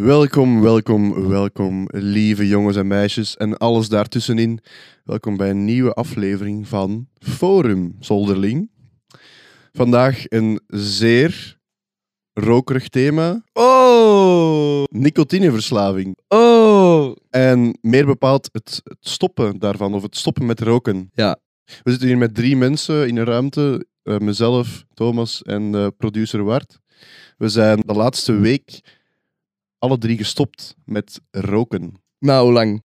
Welkom, welkom, welkom, lieve jongens en meisjes en alles daartussenin. Welkom bij een nieuwe aflevering van Forum Zolderling. Vandaag een zeer rokerig thema. Oh! Nicotineverslaving. Oh! En meer bepaald het, het stoppen daarvan, of het stoppen met roken. Ja. We zitten hier met drie mensen in een ruimte. eh, mezelf, Thomas en eh, producer Wart. We zijn de laatste week alle drie gestopt met roken. Nou, hoe lang?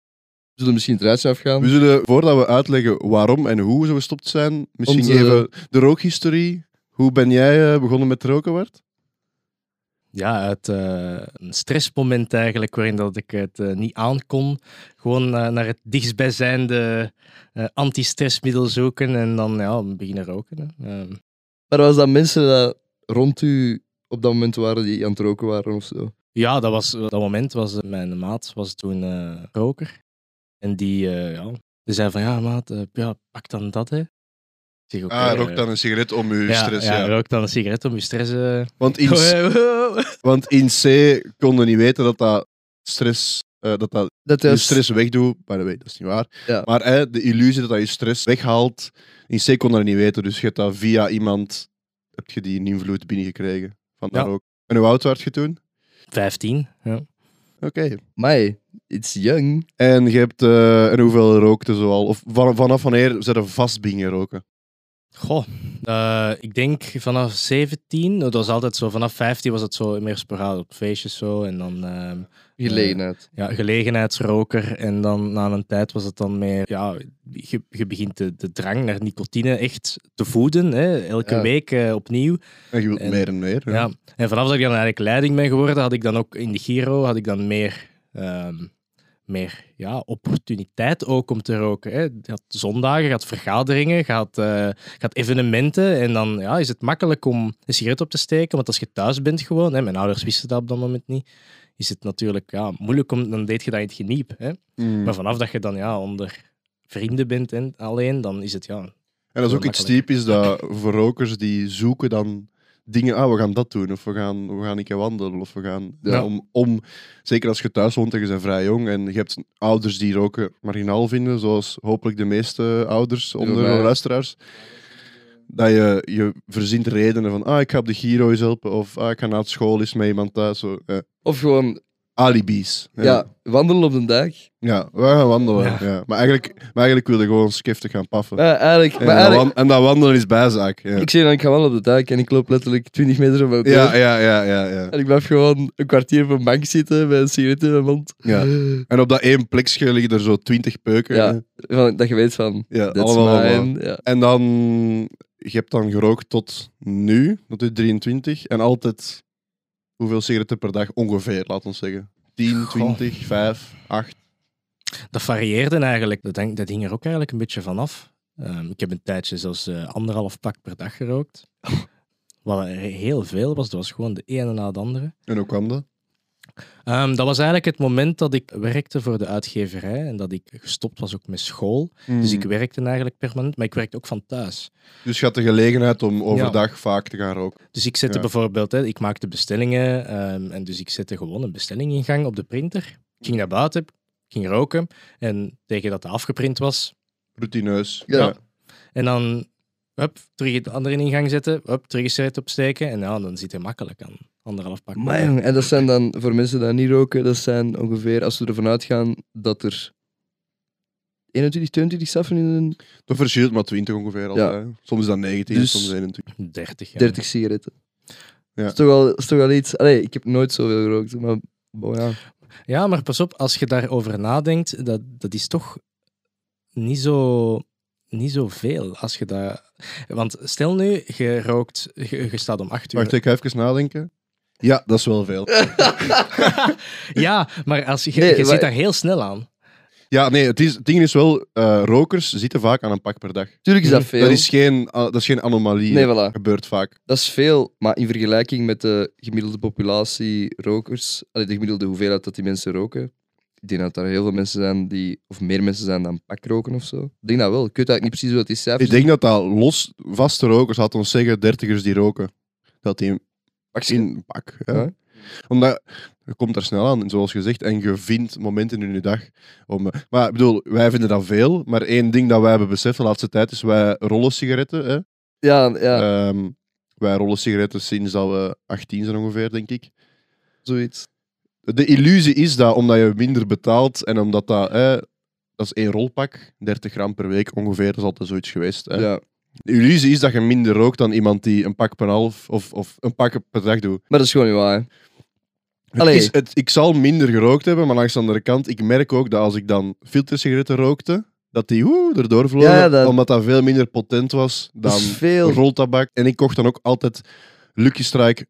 We zullen misschien het rijtje afgaan. We zullen, voordat we uitleggen waarom en hoe we gestopt zijn, misschien Onze- even de rookhistorie. Hoe ben jij eh, begonnen met roken, Wart? Ja, uit eh, een stressmoment eigenlijk, waarin dat ik het eh, niet aankon. Gewoon eh, naar het dichtstbijzijnde eh anti-stressmiddel zoeken en dan ja, beginnen roken. hè. Ehm, Maar was dat mensen dat rond u op dat moment waren die aan het roken waren of zo? Ja, dat was dat moment was eh, mijn maat was toen eh, roker. En die, eh, ja, die zei van ja, maat, eh, ja, pak dan dat hè. Zeg, oké, ah, eh, rook dan een sigaret om je ja, stress. ja, Ja, rook dan een sigaret om je stress. eh. Want, in, want in C konden niet weten dat dat stress, eh, dat dat Dat je stress wegdoet. By the way, dat is niet waar. Ja. Maar eh, de illusie dat dat je stress weghaalt, in C kon dat niet weten. Dus je hebt dat via iemand, heb je die invloed binnengekregen. Van dat Ja. rook. En hoe oud werd je toen? 15. Ja. Oké. Mai, it's young. En je hebt, eh, en hoeveel rookte zoal? Of van, vanaf wanneer zijn er vast bingen roken? Goh, eh, ik denk vanaf 17, dat was altijd zo, vanaf 15 was het zo meer sporadisch op feestjes zo. En dan ehm, Gelegenheid. ja, gelegenheidsroker. En dan na een tijd was het dan meer, ja, je, je begint de, de drang naar nicotine echt te voeden. Hè, elke Ja. week eh, opnieuw. En je wilt En- meer en meer. Ja. En vanaf dat ik dan eigenlijk leiding ben geworden, had ik dan ook in de Giro had ik dan meer, ehm, meer ja, opportuniteit ook om te roken. Hè. Je had zondagen, je had vergaderingen, je had, eh, je had evenementen. En dan ja, is het makkelijk om een sigaret op te steken. Want als je thuis bent gewoon, hè, mijn ouders wisten dat op dat moment niet, is het natuurlijk ja, moeilijk om, dan deed je dat in het geniep. Hè. Mm. Maar vanaf dat je dan ja, onder vrienden bent en alleen, dan is het ja, En dat is ook iets typisch dat voor rokers die zoeken dan dingen, ah, we gaan dat doen, of we gaan, we gaan een keer wandelen, of we gaan... Ja. Om, om, zeker als je thuis woont en je bent vrij jong, en je hebt ouders die roken marginaal vinden, zoals hopelijk de meeste ouders onder de luisteraars, dat je, je verzint redenen van, ah, ik ga op de Giro eens helpen, of ah, ik ga naar het school eens met iemand thuis. Zo, eh, Of gewoon, alibis. ja. wandelen op de dag. Ja, we gaan wandelen. Ja. Ja. Maar, eigenlijk, maar eigenlijk wilde gewoon skiftig gaan paffen. Maar eigenlijk, en, maar dat eigenlijk wan- en dat wandelen is bijzaak. Ja. ik zeg dan, ik ga wandelen op de dag en ik loop letterlijk 20 meter van mijn Ja, ja, ja, ja, ja. En ik blijf gewoon een kwartier op een bank zitten met een sigaret in mijn mond. Ja. En op dat één plekje liggen er zo twintig peuken. Ja. Van, dat je weet van, ja allemaal. allemaal. Ja. En dan, je hebt dan gerookt tot nu, tot je 23. En altijd, hoeveel sigaretten per dag? Ongeveer, laat ons zeggen. 10, Goh. 20, 5, 8. Dat varieerde eigenlijk. Dat, hang- dat hing er ook eigenlijk een beetje vanaf. Ehm, ik heb een tijdje zelfs eh, anderhalf pak per dag gerookt. Wat er heel veel was, dat was gewoon de ene na de andere. En hoe kwam dat? Ehm, dat was eigenlijk het moment dat ik werkte voor de uitgeverij en dat ik gestopt was ook met school. Dus ik werkte eigenlijk permanent, maar ik werkte ook van thuis. Dus je had de gelegenheid om overdag vaak te gaan roken. Dus ik zette Ja. bijvoorbeeld, hè, ik maakte bestellingen ehm, en dus ik zette gewoon een bestelling in gang op de printer. Ik ging naar buiten, ging roken en tegen dat het afgeprint was, Routineus. Ja. En dan hup, terug de andere in gang zetten, hup, terug een opsteken. En ja, dan zit je makkelijk aan anderhalf pak. Maar jong, en dat zijn dan, voor mensen die niet roken, dat zijn ongeveer, als we ervan uitgaan dat er 21, 22 saffen in een Dat verschilt maar 20 ongeveer altijd. Soms is dat 19, Dus- soms 21. 30, ja. 30 sigaretten. Ja. Dat is toch wel, is toch wel iets... Allee, ik heb nooit zoveel gerookt, maar bon, ja. Ja, maar pas op, als je daarover nadenkt, dat, dat is toch niet zo, niet zo veel. Als je dat... Want stel nu, je rookt, je, je staat om 8 uur. Wacht, ik ga even nadenken. Ja, dat is wel veel. Ja, maar als je, Nee, je maar- zit daar heel snel aan. Ja, nee, het, is, het ding is wel, eh, rokers zitten vaak aan een pak per dag. Tuurlijk is dat Mhm. veel. Dat is geen, ah, dat is geen anomalie. Nee, Dat gebeurt vaak. Dat is veel, maar in vergelijking met de gemiddelde populatie rokers, allee, de gemiddelde hoeveelheid dat die mensen roken, ik denk dat er heel veel mensen zijn die, of meer mensen zijn dan pak roken of zo. Ik denk dat wel. Ik weet eigenlijk niet precies hoe dat die cijfers Ik denk dat dat los, vaste rokers, had ons zeggen, dertigers die roken, dat die Een pak. Ja. Ja. Omdat je komt er snel aan, zoals gezegd, en je vindt momenten in je dag. Om, maar ik bedoel, wij vinden dat veel, maar één ding dat wij hebben beseft de laatste tijd is, wij rollen sigaretten. Hè? Ja, ja, Ehm, wij rollen sigaretten sinds dat we 18 zijn ongeveer, denk ik. zoiets. De illusie is dat omdat je minder betaalt en omdat dat... Hè, dat is één rolpak, 30 gram per week ongeveer, dat is altijd zoiets geweest. Hè? Ja. De illusie is dat je minder rookt dan iemand die een pak per half of, of een pak per dag doet. Maar dat is gewoon niet waar. Het is, het, ik zal minder gerookt hebben, maar langs de andere kant, ik merk ook dat als ik dan filtersigaretten rookte, dat die erdoor vlogen, Ja, dat- omdat dat veel minder potent was dan veel. roltabak. En ik kocht dan ook altijd Lucky Strike,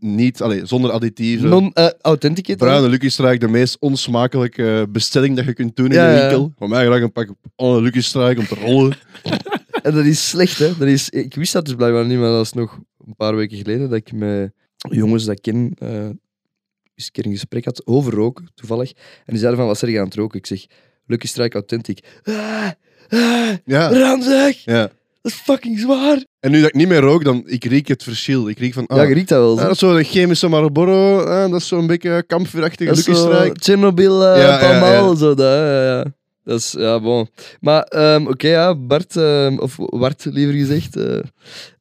niet, allee, zonder additieven. Non uh, authenticate. Bruine Lucky Strike, de meest onsmakelijke bestelling dat je kunt doen in Ja, de ja. winkel. Van mij graag een pak Lucky Strike om te rollen. En dat is slecht, hè? Dat is, ik wist dat dus blijkbaar niet, maar dat is nog een paar weken geleden dat ik met jongens dat ik ken eh, eens een keer een gesprek had over roken, toevallig. En die zeiden van, wat zeg je aan het roken? Ik zeg, Lucky Strike Authentic. Ah, ah, Ja, ranzig! ja. Dat is fucking zwaar! En nu dat ik niet meer rook, dan ik riek het verschil. Ik riek van, ah, Ja, je riekt dat wel. ah, zo. dat is zo'n chemische Marlboro, ah, dat is zo'n beetje kampvuurachtige Lucky zo Strike. Chernobyl, eh Ja, ja, ja. zo dat. Ja, ja. Dat is, ja, bon. Maar, ehm, oké, ja, Bart, ehm, of Bart liever gezegd, eh,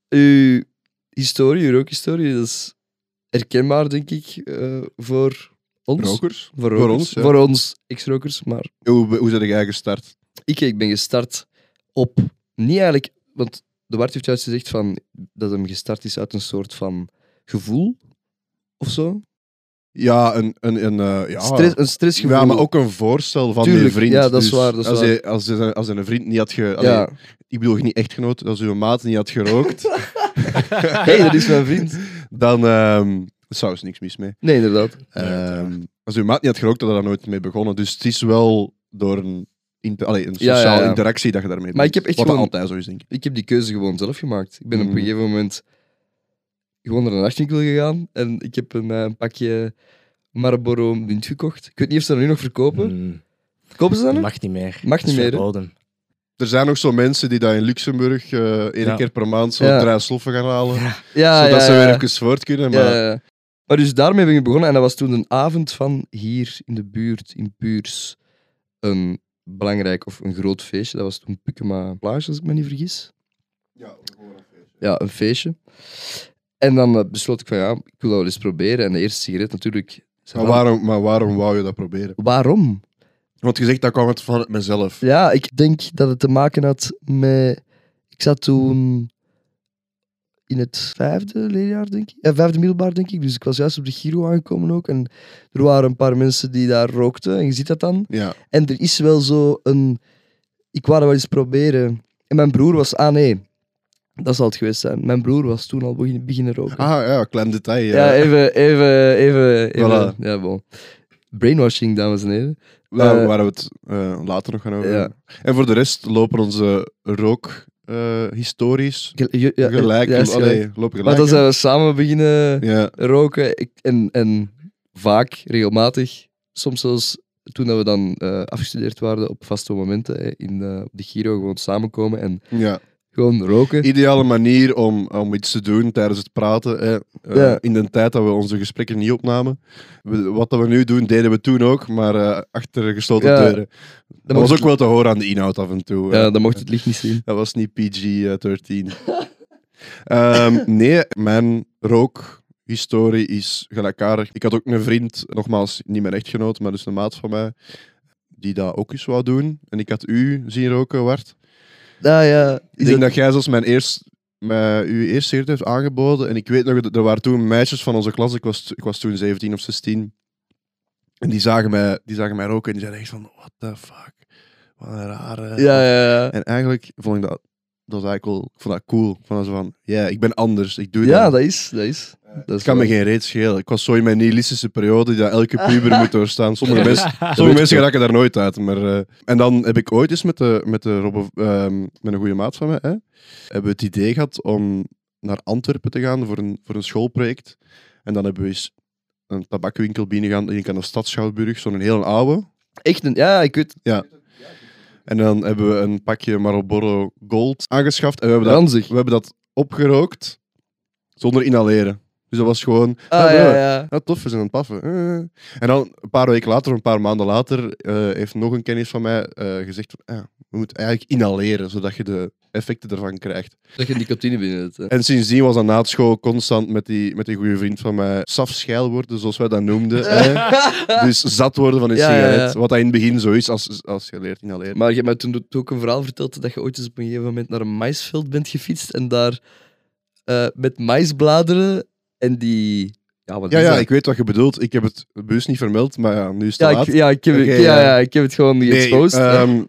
uw historie, uw rookhistorie, dat is herkenbaar, denk ik, eh, voor ons. Rokers. Voor, Voor ons, ja. Voor ons, ex-rokers. Maar Hoe, hoe zijn jij gestart? ik, ik ben gestart op, niet eigenlijk, want de Bart heeft juist gezegd van, dat hem gestart is uit een soort van gevoel, of zo. Ja, een, een, een, eh, ja. Stress, een stressgevoel. ja, maar ook een voorstel van je vriend. ja, dat is Dus waar, dat is als, waar. Hij, als, hij, als hij een vriend niet had ge... allee, Ja. Ik bedoel, niet echtgenoot. Als uw maat niet had gerookt, hey, dat is mijn vriend. dan... ehm zou er niks mis mee. Nee, inderdaad. Ehm, als uw maat niet had gerookt, had hij daar nooit mee begonnen. Dus het is wel door een, allee, een ja, sociale ja. interactie dat je daarmee Maar ik doet. heb echt Wat gewoon- altijd zo is, denk ik. Ik heb die keuze gewoon zelf gemaakt. Ik ben op Mm. een gegeven moment gewoon naar een nachtwinkel gegaan en ik heb een, eh, een pakje Marlboro Munt gekocht. Ik weet niet of ze dat nu nog verkopen. Mm, Kopen ze dat nog? mag niet meer. Mag niet meer, verboden. Er zijn nog zo mensen die dat in Luxemburg eh één Ja. keer per maand zo Ja. drie sloffen gaan halen. Ja, zodat ja, ze ja. weer even voort kunnen. Maar Ja, ja, ja. Maar dus daarmee ben ik begonnen en dat was toen een avond van hier in de buurt, in Puurs, een belangrijk of een groot feestje. Dat was toen Pukema Plage, als ik me niet vergis. Ja, een feestje. En dan eh, besloot ik van ja, ik wil dat wel eens proberen. En de eerste sigaret natuurlijk. Maar waarom, maar waarom wou je dat proberen? Waarom? Want je zegt, dat kwam het van mezelf. Ja, ik denk dat het te maken had met. Ik zat toen in het vijfde leerjaar, denk ik. Ja, vijfde middelbaar, denk ik. Dus ik was juist op de Giro aangekomen ook. En er waren een paar mensen die daar rookten. En je ziet dat dan. Ja. En er is wel zo een. Ik wou dat wel eens proberen. En mijn broer was. Ah nee, dat zal het geweest zijn. Mijn broer was toen al beginnen, beginnen roken. Ah ja, klein detail. ja, even, even, even. even Voilà. Ja, bon. Brainwashing, dames en heren. Waar, Eh, waar we het eh, later nog gaan over ja. En voor de rest lopen onze rookhistorisch Gel- ju- ja, gelijk. allee, gelijk. Maar dan zijn we samen beginnen roken. Ik, en, en vaak, regelmatig, soms zelfs toen we dan eh, afgestudeerd waren op vaste momenten hè, in eh, op de Giro, gewoon samenkomen en ja. Gewoon roken. Ideale manier om, om iets te doen tijdens het praten. Hè. Eh, Ja. In de tijd dat we onze gesprekken niet opnamen. We- wat dat we nu doen, deden we toen ook, maar eh, achter gesloten Ja. deuren. Dat was mocht ook wel te horen aan de inhoud af en toe. Ja, dan mocht het licht niet zien. Dat was niet PG-13. Ehm, nee, mijn rookhistorie is gelijkaardig. Ik had ook een vriend, nogmaals niet mijn echtgenoot, maar dus een maat van mij, die dat ook eens wou doen. En ik had u zien roken, Wart. Ja, ja. Ik denk dat- jij zelfs mijn eerst, mij, uw eerste sigaret heeft aangeboden. En ik weet nog, er waren toen meisjes van onze klas, ik was, ik was toen 17 of 16. En die zagen mij, die zagen mij roken en die zeiden echt van, what the fuck. Wat een rare... Ja, ja, ja. En eigenlijk vond ik dat, dat was eigenlijk wel, ik vond dat cool. Ik vond dat zo van, ja, ik ben anders, ik doe Ja, dat. dat is. Dat is. Dat kan me geen reet schelen. Ik was zo in mijn nihilistische periode die dat elke puber moet doorstaan. Sommige mensen, sommige mensen raken daar nooit uit. Maar, eh, en dan heb ik ooit eens met, de, met, de Robbe, ehm, met een goede maat van mij, hè, hebben we het idee gehad om naar Antwerpen te gaan voor een, voor een schoolproject. En dan hebben we eens een tabakwinkel binnengegaan, ik aan de stad Schouwburg, zo'n heel oude. Echt een... Ja, ik weet... En dan hebben we een pakje Marlboro Gold aangeschaft. En we hebben dat Ranzig. We hebben dat opgerookt zonder inhaleren. Dus dat was gewoon... Ah, "Ah, ja, ja. ja, tof, we zijn aan het paffen. Eh. En dan een paar weken later, een paar maanden later, eh, heeft nog een kennis van mij eh, gezegd: van, ah, we moeten eigenlijk inhaleren, zodat je de effecten ervan krijgt. Dat je nicotine binnen hebt. hè. En sindsdien was dat na het school constant met die, met die goede vriend van mij safschijl worden, zoals wij dat noemden. hè. Dus zat worden van een Ja, ja, ja. sigaret. Wat dat in het begin zo is als, als je leert inhaleren. Maar je hebt mij toen ook een verhaal verteld dat je ooit eens op een gegeven moment naar een maisveld bent gefietst en daar eh, met maisbladeren en die... Ja, wat Ja, is ja, dat? ik weet wat je bedoelt. Ik heb het bewust niet vermeld, maar ja, nu is het ja, laat. ik, ja, ik heb, ja, ja. ik heb het gewoon niet Nee, exposed. ehm,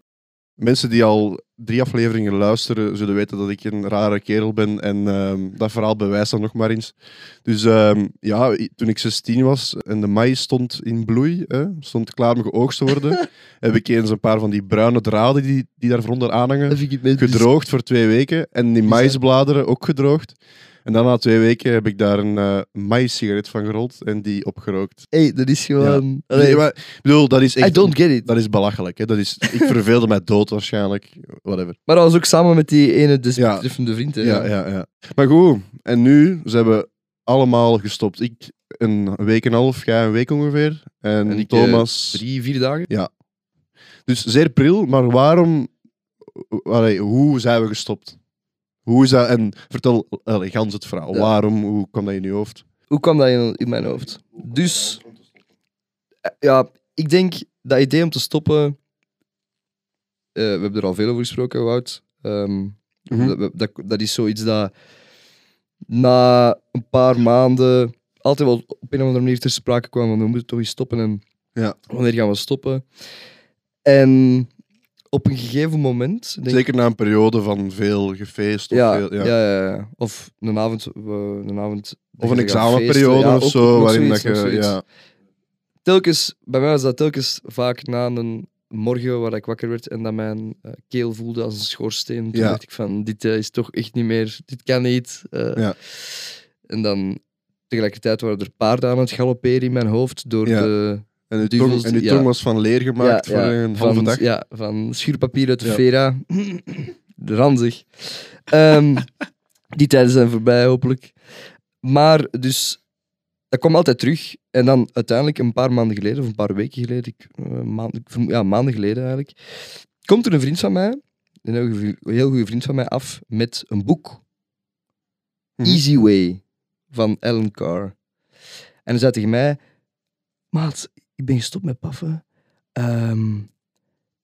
mensen die al drie afleveringen luisteren, zullen weten dat ik een rare kerel ben. En ehm, dat verhaal bewijst dat nog maar eens. Dus ehm, ja, toen ik 16 was en de maïs stond in bloei, hè, stond klaar om geoogst te worden, heb ik eens een paar van die bruine draden die, die aanhangen, vind ik met gedroogd voor twee weken. En die maïsbladeren ook gedroogd. En dan na twee weken heb ik daar een eh maïs-sigaret van gerold en die opgerookt. hey, dat is gewoon... Nee, maar, ik bedoel, dat is echt... I don't get it. Dat is belachelijk. Hè? Dat is, ik verveelde mij dood waarschijnlijk. Whatever. Maar dat was ook samen met die ene desbetreffende vriend. Hè, Ja, ja, ja. Maar goed, en nu zijn we allemaal gestopt. Ik een week en een half, jij een week ongeveer. En, En ik, eh, Thomas. Drie, vier dagen. Dus zeer pril, maar waarom. Allee, hoe zijn we gestopt? Hoe is dat? En vertel allee, gans het verhaal. Ja. Waarom? Hoe kwam dat in je hoofd? Hoe kwam dat in, in mijn hoofd? Dus, eh, ja, ik denk dat idee om te stoppen. eh, we hebben er al veel over gesproken, Wout. Ehm, Mhm. dat, dat, dat is zoiets dat na een paar maanden altijd wel op een of andere manier ter sprake kwam. Van we moeten toch eens stoppen en Ja. wanneer gaan we stoppen? En op een gegeven moment. Denk Zeker na een periode van veel gefeest. Of, ja, veel, ja. Ja, ja, Of een avond. een avond of een examenperiode feesten. Of zo. ook waarin dat zoiets, je. Ja, telkens, bij mij was dat telkens vaak na een morgen waar ik wakker werd en dat mijn eh, keel voelde als een schoorsteen. Toen dacht ik van, dit eh, is toch echt niet meer, dit kan niet. eh. Ja. En dan tegelijkertijd waren er paarden aan het galopperen in mijn hoofd door Ja. de... en Duvels tong, en je die- tong ja. was van leer gemaakt Ja, voor ja, een halve van, dag. Ja, van schuurpapier uit de. Vera. Ranzig. Ehm, die tijden zijn voorbij, hopelijk. Maar dus, dat kwam altijd terug. En dan uiteindelijk, een paar maanden geleden, of een paar weken geleden, ik, eh, maand, ja, maanden geleden eigenlijk, komt er een vriend van mij, een heel goede, heel goede vriend van mij, af met een boek. Mhm. Easy Way, van Alan Carr. En hij zei tegen mij, maat, ik ben gestopt met paffen. Ehm,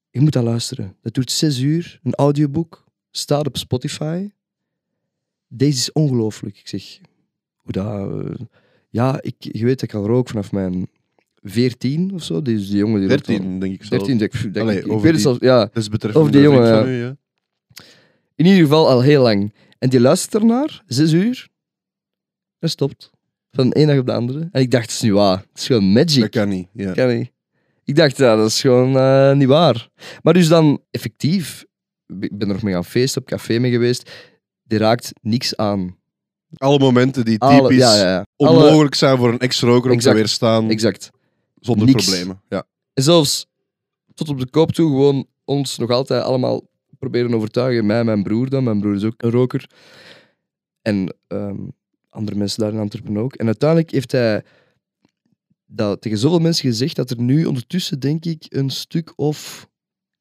je moet dat luisteren. Dat duurt zes uur, een audioboek, staat op Spotify. Deze is ongelooflijk. Ik zeg, hoe dat? eh, ja, ik, je weet dat ik al rook vanaf mijn 14 of zo. Dus die jongen die rookt al- 13, denk ik zo. 13, denk, ik- denk Allee, ik. Ik over die- zelfs, ja. Dat is Over die jongen, u, ja. In ieder geval al heel lang. En die luistert ernaar, zes uur, en stopt. Van de een dag op de andere. En ik dacht, het is niet waar. Het is gewoon magic. Dat kan niet. Ja. Kan niet. Ik dacht, ja, dat is gewoon eh, niet waar. Maar dus dan, effectief, ik ben er nog mee gaan feesten, op café mee geweest, die raakt niks aan. Alle momenten die Alle- typisch ja, ja, ja. Alle- onmogelijk zijn voor een ex-roker om te weerstaan exact. zonder niks. problemen. Ja. En zelfs tot op de koop toe gewoon ons nog altijd allemaal proberen overtuigen. Mij, mijn broer dan. Mijn broer is ook een roker. En ehm, andere mensen daar in Antwerpen ook. En uiteindelijk heeft hij dat tegen zoveel mensen gezegd dat er nu ondertussen, denk ik, een stuk of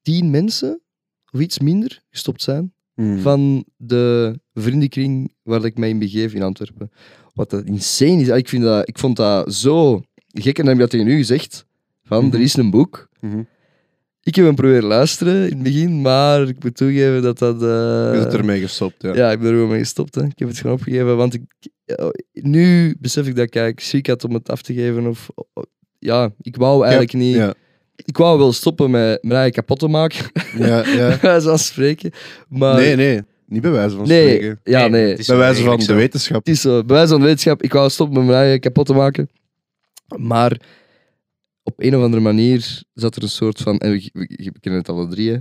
tien mensen, of iets minder, gestopt zijn Hmm. van de vriendenkring waar ik mij in begeef in Antwerpen. Wat dat insane is. Ik, vind dat, ik vond dat zo gek. En dan heb ik dat tegen u gezegd. Van, Mhm. er is een boek. Mhm. Ik heb hem proberen luisteren in het begin, maar ik moet toegeven dat dat... eh, Je bent ermee gestopt. Ja. ja, ik ben er gewoon mee gestopt. Hè. Ik heb het gewoon opgegeven, want ik, nu besef ik dat ik eigenlijk schrik had om het af te geven. Of, ja, ik wou eigenlijk niet... Ja. Ik wou wel stoppen met mijn eigen kapot te maken, Ja, ja. bij wijze van spreken. Maar Nee, nee. Niet bij wijze van nee, spreken. ja, nee. is Bij wijze van de wetenschap. Het is zo, bij wijze van de wetenschap, ik wou stoppen met mijn eigen kapot te maken. Maar op een of andere manier zat er een soort van, en we, we- we kennen het alle drie, hè,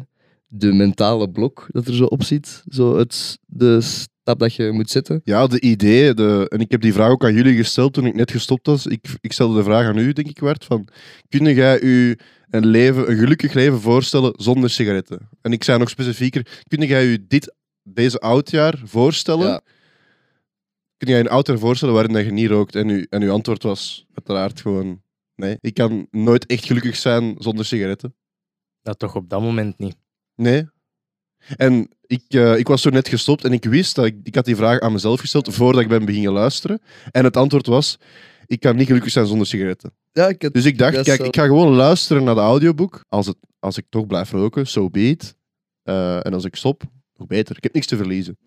de mentale blok dat er zo op zit. Zo het, de stap dat je moet zetten. Ja, de idee, de, en ik heb die vraag ook aan jullie gesteld toen ik net gestopt was. Ik, ik stelde de vraag aan u, denk ik, werd van, kun jij u een, leven, een gelukkig leven voorstellen zonder sigaretten? En ik zei nog specifieker, kun jij u dit, deze oudjaar voorstellen Ja. kun jij een auto voorstellen waarin dat je niet rookt? En, u, en uw antwoord was uiteraard gewoon nee. Ik kan nooit echt gelukkig zijn zonder sigaretten. Dat toch op dat moment niet. Nee. En ik, eh, ik was zo net gestopt en ik wist dat ik, ik had die vraag aan mezelf gesteld voordat ik ben beginnen luisteren. En het antwoord was, ik kan niet gelukkig zijn zonder sigaretten. Ja, ik Dus ik dacht, kijk, zo. ik ga gewoon luisteren naar de audioboek. Als, het, als ik toch blijf roken, so be it. Eh, en als ik stop, nog beter. Ik heb niks te verliezen.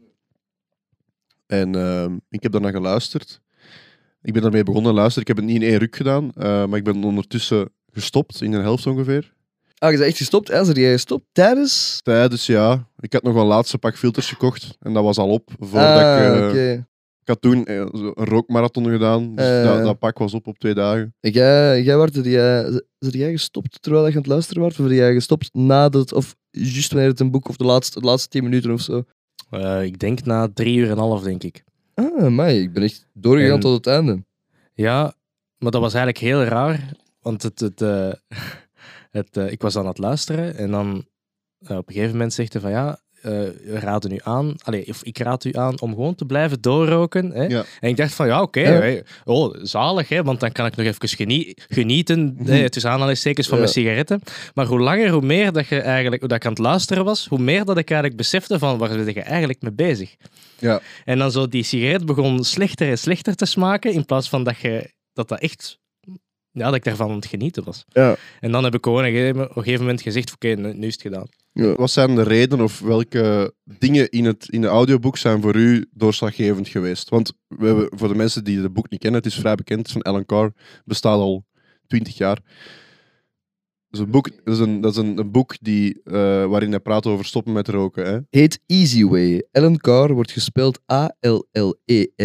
En ehm, ik heb daarna geluisterd. Ik ben daarmee begonnen luisteren. Ik heb het niet in één ruk gedaan, eh, maar ik ben ondertussen gestopt, in een helft ongeveer. Ah, je bent echt gestopt? Hè? Is jij gestopt tijdens? Tijdens, ja. Ik had nog een laatste pak filters gekocht. En dat was al op. Voordat ah, ik, eh, oké. ik had toen eh, zo een rookmarathon gedaan. Dus Eh. dat, dat pak was op op twee dagen. Jij, jij, werd, jij, zit jij gestopt terwijl je aan het luisteren was? Of ben jij gestopt nadat, of juist wanneer het een boek, of de laatste, de laatste tien minuten of zo? Eh, ik denk na drie uur en een half, denk ik. Ah, maar ik ben echt doorgegaan En- tot het einde. Ja, maar dat was eigenlijk heel raar. Want het, het, eh, het, eh, ik was aan het luisteren en dan eh, op een gegeven moment zegt hij van ja, eh, we raden u aan, allee, of ik raad u aan om gewoon te blijven doorroken. Hè? Ja. En ik dacht van ja, oké, Ja. oh, zalig, hè, want dan kan ik nog even genie- genieten, hè, tussen aanhalingstekens, van Ja. mijn sigaretten. Maar hoe langer, hoe meer dat, je eigenlijk, hoe dat ik aan het luisteren was, hoe meer dat ik eigenlijk besefte van waar ben je eigenlijk mee bezig. Ja. En dan zo die sigaret begon slechter en slechter te smaken, in plaats van dat je, dat, dat echt, ja, dat ik daarvan aan het genieten was. Ja. En dan heb ik gewoon op een gegeven- moment gezegd, oké, nu, nu is het gedaan. Wat zijn de redenen of welke dingen in, het, in de audioboek zijn voor u doorslaggevend geweest? Want we hebben, voor de mensen die het boek niet kennen, het is vrij bekend, het is van Alan Carr, bestaat al twintig jaar. Dat is een boek, dat is een, dat is een, een boek die, eh, waarin hij praat over stoppen met roken. Hè? Heet Easy Way. Alan Carr wordt gespeeld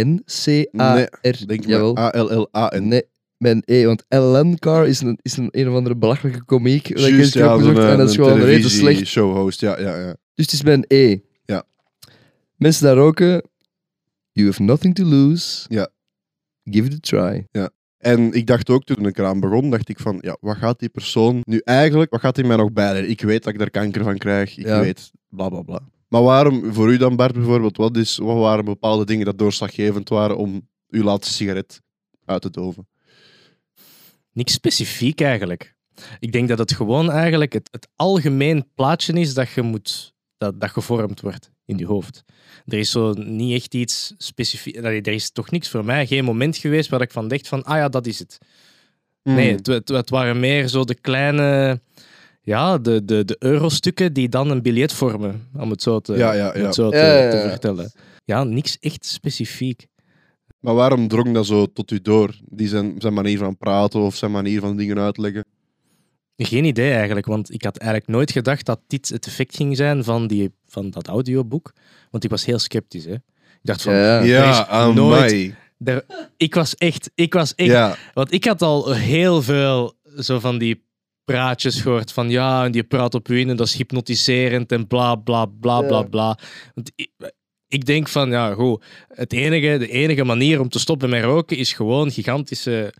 A-L-L-E-N-C-A-R. Denk maar A-L-L-A-N. Nee, met E, want Alan Carr is een, is een, een of andere belachelijke komiek. dat ik eens heb ja, opgezocht, en eh, dat is een gewoon rete slecht. televisie-showhost. Ja, ja, ja. Dus het is een E. Ja. Mensen daar roken, you have nothing to lose. Ja. Give it a try. En ik dacht ook toen ik eraan begon, dacht ik van, ja, wat gaat die persoon nu eigenlijk, wat gaat hij mij nog bijleren? Ik weet dat ik daar kanker van krijg, ik Ja. weet, bla bla bla. Maar waarom, voor u dan Bart bijvoorbeeld, wat, is, wat waren bepaalde dingen dat doorslaggevend waren om uw laatste sigaret uit te doven? Niks specifiek eigenlijk. Ik denk dat het gewoon eigenlijk het, het algemeen plaatje is dat je moet, dat, dat gevormd wordt in je hoofd. Er is zo niet echt iets specifiek. Er is toch niks voor mij, geen moment geweest waar ik van dacht van, ah ja, dat is het. Hmm. Nee, het, het, het waren meer zo de kleine, ja, de, de, de eurostukken die dan een biljet vormen, om het zo te, Ja, ja, om ja. het zo te vertellen. Ja, niks echt specifiek. Maar waarom drong dat zo tot u door? Die zijn, zijn manier van praten of zijn manier van dingen uitleggen? Geen idee eigenlijk, want ik had eigenlijk nooit gedacht dat dit het effect ging zijn van, die, van dat audioboek. Want ik was heel sceptisch. Hè. Ik dacht van, Ja. Ja, nooit- er- ik was echt, ik was echt, Ja, want ik had al heel veel zo van die praatjes gehoord van ja, en die praat op u in en dat is hypnotiserend en bla bla bla bla bla. Want ik, ik denk van ja, goed, het enige, de enige manier om te stoppen met roken is gewoon gigantische,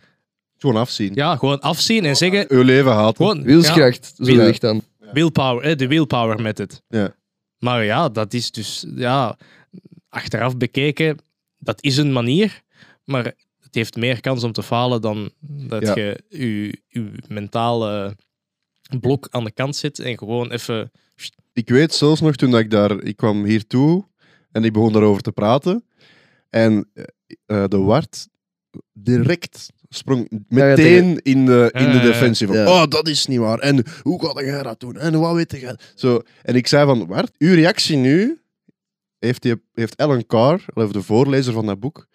gewoon afzien. ja, gewoon afzien en zeggen, Uw leven haat. gewoon ja, Wilskracht, zo dan. willpower, hè, de willpower method. Ja. Maar ja, dat is dus, ja, achteraf bekeken, dat is een manier, maar het heeft meer kans om te falen dan dat Ja. je je, je mentale blok aan de kant zet en gewoon even... Ik weet zelfs nog toen dat ik daar, ik kwam hier toe en ik begon daarover te praten. En eh, eh, de Wart direct sprong meteen in de, in de defensie van, oh, dat is niet waar. En hoe ga jij dat doen? En wat weet jij? Zo. En ik zei van, Wart, uw reactie nu heeft, die, heeft Alan Carr, of de voorlezer van dat boek,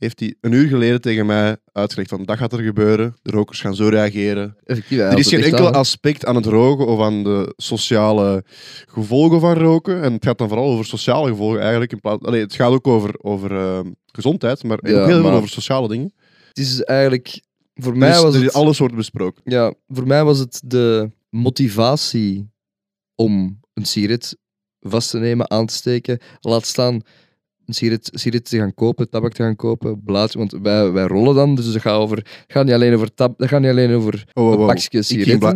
heeft hij een uur geleden tegen mij uitgelegd van, dat gaat er gebeuren, de rokers gaan zo reageren, Effectief, er is geen enkel aan, aspect aan het roken of aan de sociale gevolgen van roken. En het gaat dan vooral over sociale gevolgen eigenlijk. In plaats, Allee, het gaat ook over, over eh, gezondheid, maar Ja, ook heel veel over sociale dingen. Het is eigenlijk... Voor mij Dus was er- het... alles wordt besproken. Ja, voor mij was het de motivatie om een sigaret vast te nemen, aan te steken. Laat staan sigaret, sigaret te gaan kopen, tabak te gaan kopen, blaadje. Want wij, wij rollen dan, dus het gaat, over, het gaat niet alleen over tab, het gaat niet alleen over Oh, wow, een wow. pakje Ik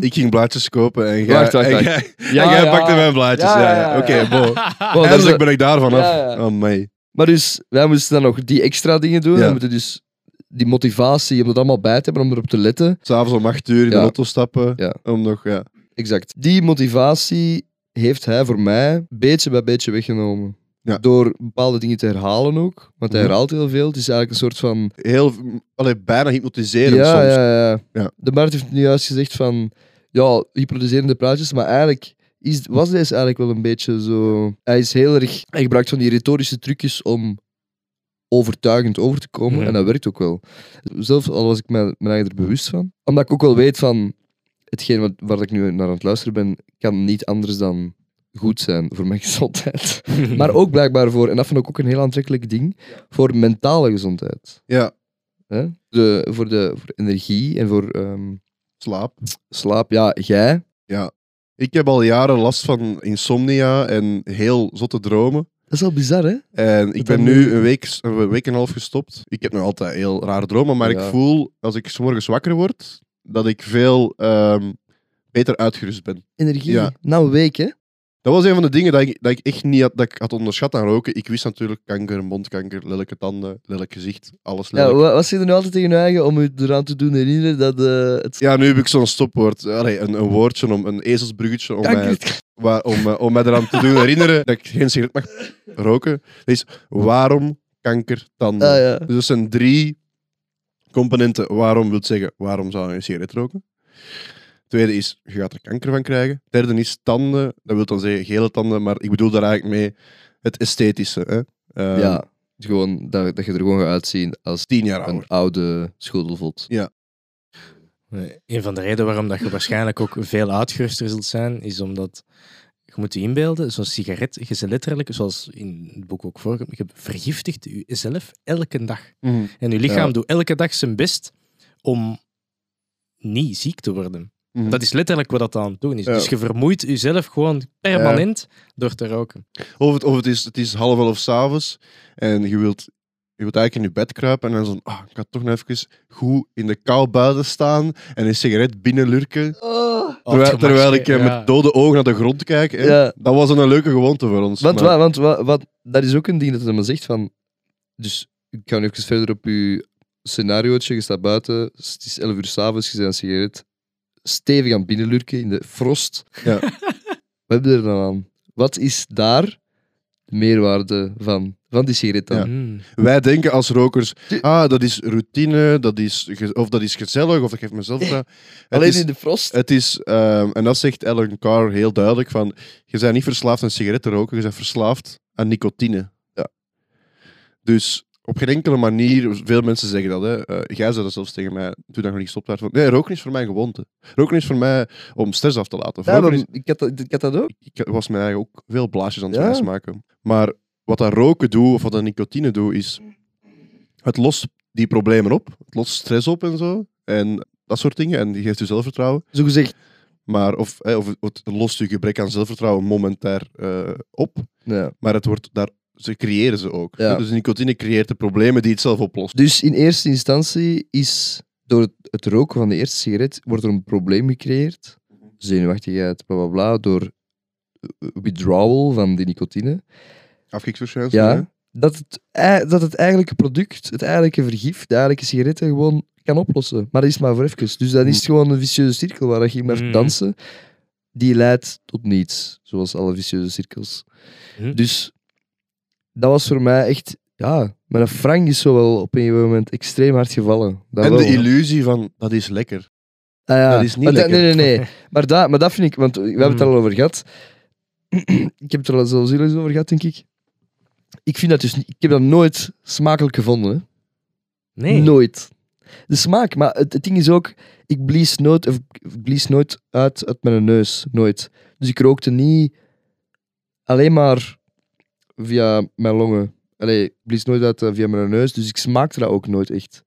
ik ging blaadjes kopen en jij, Wacht, wacht, en wacht. jij, Ja, en jij ja. pakte mijn blaadjes. Ja, Oké. Oh, Eindelijk een- ben ik daarvan af. Oh, mei. Maar dus, wij moesten dan nog die extra dingen doen. We moeten dus die motivatie om dat allemaal bij te hebben, om erop te letten. S'avonds om acht uur in de auto stappen. Om nog, ja. Exact. Die motivatie heeft hij voor mij beetje bij beetje weggenomen. Ja. Door bepaalde dingen te herhalen ook. Want hij herhaalt heel veel. Het is eigenlijk een soort van... Heel, allee, bijna hypnotiserend Ja, soms. ja, ja, Ja. De Bart heeft nu juist gezegd van... Ja, hypnotiserende praatjes. Maar eigenlijk is, was deze eigenlijk wel een beetje zo... Hij is heel erg... Hij gebruikt van die retorische trucjes om overtuigend over te komen. Mhm. En dat werkt ook wel. Zelfs al was ik me, er bewust van. Omdat ik ook wel weet van... Hetgeen wat, waar ik nu naar aan het luisteren ben, kan niet anders dan goed zijn voor mijn gezondheid. Maar ook blijkbaar voor, en dat vind ik ook een heel aantrekkelijk ding, voor mentale gezondheid. Ja, Hè? De, voor, de, voor energie en voor ehm, slaap. slaap. Ja, jij. Ik heb al jaren last van insomnia en heel zotte dromen. Dat is wel bizar, hè? En ik ben nu een week, een week en een half gestopt. Ik heb nog altijd heel rare dromen, maar ik Ja. voel als ik 's morgens wakker word, dat ik veel ehm, beter uitgerust ben. Energie. Ja. Na een week, hè? Dat was een van de dingen dat ik, dat ik echt niet had, dat ik had onderschat aan roken. Ik wist natuurlijk kanker, mondkanker, lelijke tanden, lelijk gezicht, alles Ja, lelijk. wa- wat zeg je nu altijd tegen je eigen om je eraan te doen herinneren dat eh, het Ja, nu heb ik zo'n stopwoord, Allee, een, een woordje, om, een ezelsbruggetje om mij, kanker om, eh, om mij eraan te doen herinneren dat ik geen sigaret mag roken. Dat is waarom kanker tanden. Ah, ja. Dus dat zijn drie componenten. Waarom wil zeggen, waarom zou je een sigaret roken? Tweede is, je gaat er kanker van krijgen. Derde is tanden. Dat wil dan zeggen gele tanden, maar ik bedoel daar eigenlijk mee het esthetische. Hè? Ehm, ja. Gewoon, dat, dat je er gewoon gaat uitzien als Tien jaar een ouder. oude schotelvot. Nee, Een van de redenen waarom dat je waarschijnlijk ook veel uitgeruster zult zijn, is omdat je moet je inbeelden, zo'n sigaret, je ze letterlijk, zoals in het boek ook voorkomt, je vergiftigt jezelf elke dag. Mhm. En je lichaam Ja. doet elke dag zijn best om niet ziek te worden. Mhm. Dat is letterlijk wat dat aan het doen is. Ja. Dus je vermoeit jezelf gewoon permanent door te roken. Of, het, of het, is, het is half elf s'avonds en je wilt, je wilt eigenlijk in je bed kruipen en dan zo, ah, ik ga toch nog even goed in de kou buiten staan en een sigaret binnenlurken. Terwijl, terwijl ik eh, Ja. met dode ogen naar de grond kijk. Dat was een leuke gewoonte voor ons. Want, maar- wa- want wa- wat, dat is ook een ding dat hij me zegt van... Dus ik ga nu even verder op je scenariootje. Je staat buiten, het is 11 uur s'avonds, je bent een sigaret stevig aan binnenlurken in de frost. Ja. Wat heb je er dan aan? Wat is daar de meerwaarde van, van die sigaret dan? Ja. Mm. Wij denken als rokers, ah, dat is routine, dat is, of dat is gezellig, of dat geeft mezelf dat. Alleen is, in de frost? het is ehm, en dat zegt Ellen Carr heel duidelijk, van, je bent niet verslaafd aan sigaretten roken, je bent verslaafd aan nicotine. Ja. Dus op geen enkele manier, veel mensen zeggen dat, hè. Eh, jij zei dat zelfs tegen mij, toen dat nog niet gestopt werd, van, nee, roken is voor mij een gewoonte. Roken is voor mij om stress af te laten. Ja, is- ik, had dat, ik had dat ook. ik was mij eigenlijk ook veel blaasjes aan het Ja. maken. Maar wat dat roken doet, of wat dat nicotine doet, is... Het lost die problemen op. Het lost stress op en zo. En dat soort dingen. En die geeft je zelfvertrouwen. Zo gezegd. Maar of, hè, of het- het lost je gebrek aan zelfvertrouwen momentair eh, op. Ja. Maar het wordt daar... Ze creëren ze ook. Ja. Dus nicotine creëert de problemen die het zelf oplost. Dus in eerste instantie is door het, roken van de eerste sigaret wordt er een probleem gecreëerd. Zenuwachtigheid, bla bla bla, door eh, withdrawal van die nicotine. Afkiksverschijnselen. hè? Ja, dat het, dat het eigenlijke product, het eigenlijke vergif, de eigenlijke sigaretten gewoon kan oplossen. Maar dat is maar voor even. Dus dan is het gewoon een vicieuze cirkel waar je maar Mm. dansen. Die leidt tot niets, zoals alle vicieuze cirkels. Dus dat was voor mij echt, ja, mijn frank is zo wel op een gegeven moment extreem hard gevallen. Dat En wel, de illusie van, dat is lekker. Ah, ja. dat is niet maar lekker. Nee, nee, nee. Maar dat, maar dat vind ik, want we hebben het er Mm. al over gehad. ik heb het er al zelfs eerder eens over gehad, denk ik. Ik vind dat dus niet, ik heb dat nooit smakelijk gevonden. Hè. Nee. Nooit. De smaak, maar het, het ding is ook, ik blies nooit, of ik blies nooit uit uit mijn neus. Nooit. Dus ik rookte niet alleen maar via mijn longen. Allee, ik blies nooit uit eh, via mijn neus, dus ik smaakte dat ook nooit echt.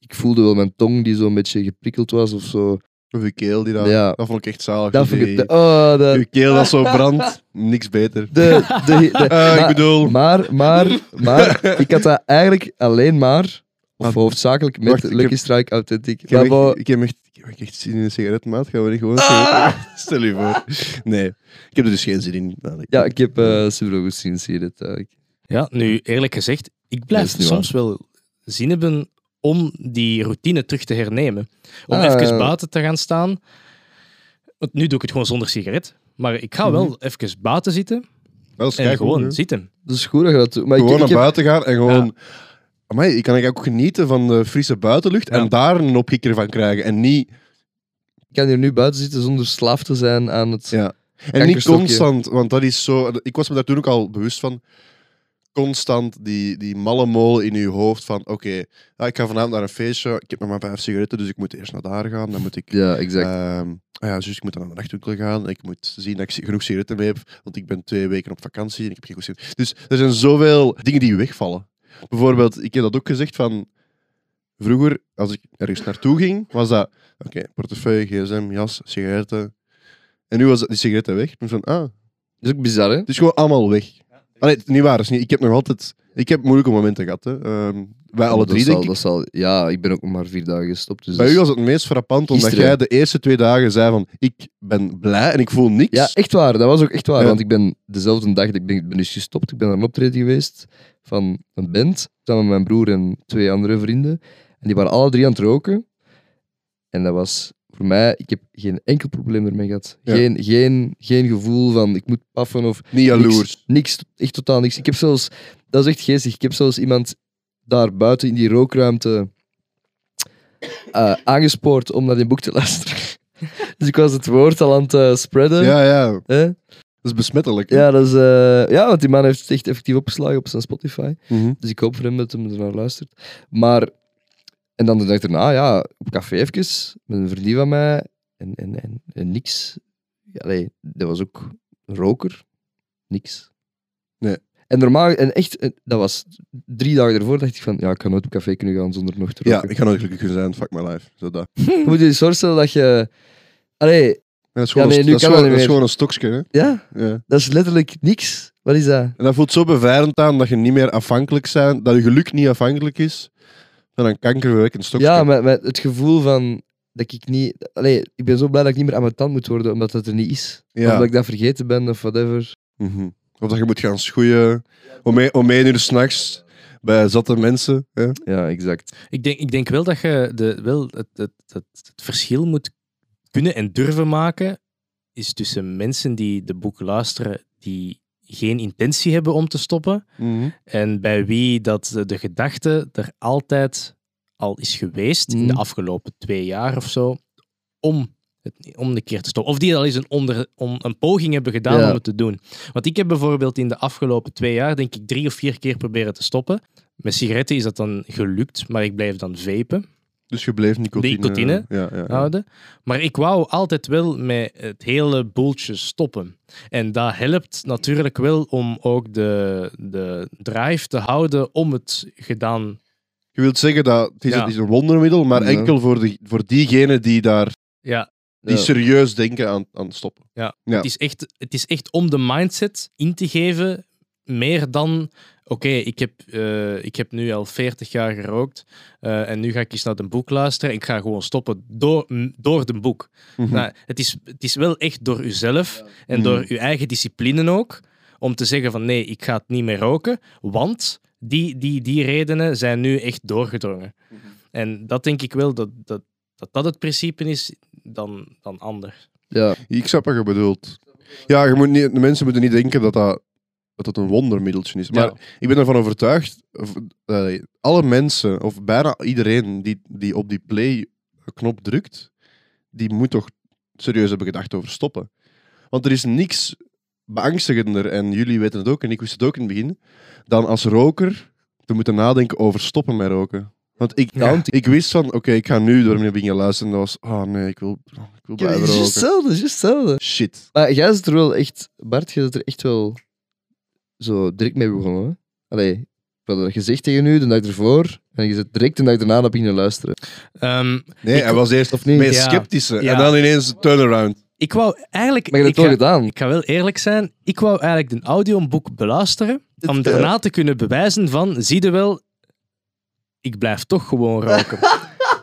Ik voelde wel mijn tong die zo'n beetje geprikkeld was of zo. Of je keel, die Ja. dat vond ik echt zalig. Dat vond ik... Die- de- oh, keel dat zo brandt, niks beter. de, de, Eh, ik bedoel... Maar, maar, maar, ik had dat eigenlijk alleen maar, of Maar- hoofdzakelijk, met Wacht, Lucky heb- Strike Authentic. Ik heb, Maar echt, bo- ik, heb echt, ik echt zin in een sigaret, maat. Gaan we niet gewoon... Ah! Stel je voor. Nee, ik heb er dus geen zin in. Nou, ik- Ja, ik heb eh super goed zien, zie je dit eigenlijk. Ja, nu eerlijk gezegd, ik blijf Dat is niet soms wel zin hebben om die routine terug te hernemen. Om Ah, even buiten te gaan staan. Want nu doe ik het gewoon zonder sigaret. Maar ik ga wel even buiten zitten Dat is en gewoon zitten. Dat is goed dat je dat doet. Maar ik, Gewoon ik naar heb- buiten gaan en gewoon... Amai, ik kan eigenlijk ook genieten van de frisse buitenlucht Ja. en daar een opkikker van krijgen. En niet, ik kan hier nu buiten zitten zonder slaaf te zijn aan het... ja. en niet Kankerstokje. constant, want dat is zo... Ik was me daar toen ook al bewust van. Constant die, die malle molen in je hoofd van... Oké, ja, ik ga vanavond naar een feestje. Ik heb nog maar vijf sigaretten, dus ik moet eerst naar daar gaan. Dan moet ik... Ja, exact. Ehm, ah ja, dus ik moet dan naar de nachtwinkel gaan. Ik moet zien dat ik genoeg sigaretten mee heb, want ik ben twee weken op vakantie en ik heb geen goed sigaretten. Dus er zijn zoveel dingen die wegvallen. Bijvoorbeeld, ik heb dat ook gezegd van... Vroeger, als ik ergens naartoe ging, was dat... Oké, portefeuille, gsm, jas, sigaretten. En nu was die sigaretten weg. Ik ben van, ah, Dat is ook bizar, hè? het is gewoon allemaal weg. Allee, niet waar. is niet, ik heb nog altijd... Ik heb moeilijke momenten gehad, hè. Ehm, wij alle Dat drie, zal- denk ik. dat zal, ja, ik ben ook maar vier dagen gestopt. Dus Bij u was het meest frappant, omdat Gisteren. jij de eerste twee dagen zei van ik ben blij en ik voel niks. Ja, echt waar. Dat was ook echt waar. Ja. Want ik ben dezelfde dag, ik ben, ik ben dus gestopt. Ik ben naar een optreden geweest van een band. Samen met mijn broer en twee andere vrienden. En die waren alle drie aan het roken. En dat was voor mij, ik heb geen enkel probleem ermee gehad. Ja. Geen, geen, geen gevoel van ik moet paffen of Niet jaloers. Niks, niks, echt totaal niks. Ik heb zelfs, dat is echt geestig, ik heb zelfs iemand daar buiten in die rookruimte eh, aangespoord om naar die boek te luisteren. dus ik was het woord al aan het eh, spreaden. Ja, ja. Hè? Dat is besmettelijk. hè? Ja, dat is, eh, ja, want die man heeft het echt effectief opgeslagen op zijn Spotify. Mhm. Dus ik hoop voor hem dat hij er naar luistert. Maar, en dan de dag daarna, ja, op café even, met een vriendin van mij, en, en, en, en niks. Allee, dat was ook een roker. Niks. Nee. En normaal, en echt, en dat was drie dagen ervoor, dacht ik van, ja, ik kan nooit op café kunnen gaan zonder nog te Ja, roken. ik ga nooit gelukkig kunnen zijn. Fuck my life. Zo dat. Je moet je voorstellen dat je... Allee, Ja, dat is gewoon, nee, een, dat is kan dat gewoon, niet dat is meer. gewoon een stokje. Hè? ja, Ja. dat is letterlijk niks. Wat is dat? En dat voelt zo bevrijdend aan dat je niet meer afhankelijk bent, dat je geluk niet afhankelijk is van een kankerverwekkend stokje. Ja, met, met het gevoel van dat ik niet... Allee, ik ben zo blij dat ik niet meer aan mijn tand moet worden, omdat dat er niet is. Ja. Of dat ik dat vergeten ben, of whatever. Mhm. Of dat je moet gaan schoeien om, e- om één uur s'nachts bij zatte mensen. Hè? Ja, exact. Ik denk, ik denk wel dat je de, wel het, het, het, het verschil moet kunnen en durven maken is tussen mensen die de boek luisteren die geen intentie hebben om te stoppen Mhm. en bij wie dat de, de gedachte er altijd al is geweest in de Mhm. afgelopen twee jaar of zo om het, om een keer te stoppen. Of die al eens een, onder, om, een poging hebben gedaan Ja. om het te doen. Want ik heb bijvoorbeeld in de afgelopen twee jaar denk ik drie of vier keer proberen te stoppen. Met sigaretten is dat dan gelukt, maar ik blijf dan vapen Dus je bleef nicotine, Nicotine Ja, ja, houden. Maar ik wou altijd wel met het hele boeltje stoppen. En dat helpt natuurlijk wel om ook de, de drive te houden om het gedaan. Je wilt zeggen dat het is, Ja. het is een wondermiddel, maar enkel voor, de, voor diegenen die daar Ja, die Ja. serieus denken aan, aan stoppen. ja. Ja. Het, is echt, het is echt om de mindset in te geven, meer dan. Oké, ik, heb, eh, ik heb nu al 40 jaar gerookt eh, en nu ga ik eens naar een boek luisteren. Ik ga gewoon stoppen door, door de boek. Mhm. Nou, het, is, het is wel echt door uzelf en Mhm. door uw eigen discipline ook, om te zeggen van nee, ik ga het niet meer roken, want die, die, die redenen zijn nu echt doorgedrongen. Mhm. En dat denk ik wel dat dat, dat, dat het principe is dan, dan anders. Ja, Ik snap wat je bedoelt. Ja, je moet niet, de mensen moeten niet denken dat dat, dat het een wondermiddeltje is. Maar Ja. ik ben ervan overtuigd, of, eh, alle mensen, of bijna iedereen die, die op die play-knop drukt, die moet toch serieus hebben gedacht over stoppen. Want er is niks beangstigender, en jullie weten het ook, en ik wist het ook in het begin, dan als roker te moeten nadenken over stoppen met roken. Want ik, Ja. ik wist van, oké, ik ga nu door mijn dingen luisteren. En dat was, oh nee, ik wil, ik wil Ja, blijven het is juist hetzelfde, het is hetzelfde. Shit. Maar jij zit er wel echt, Bart, jij zit er echt wel zo direct mee begonnen. Hè? Allee, ik had dat gezegd tegen u de dag ervoor, en je zit direct de dag daarna op beginnen luisteren. Ehm, Nee, Ik- hij was eerst Of niet? meest Ja. sceptische. Ja. En dan ineens turnaround. ik wou eigenlijk... Maar je ik, hebt het toch ga, gedaan? ik ga wel eerlijk zijn, ik wou eigenlijk een audioboek beluisteren, om Het, daarna te kunnen bewijzen van, zie je wel, ik blijf toch gewoon roken.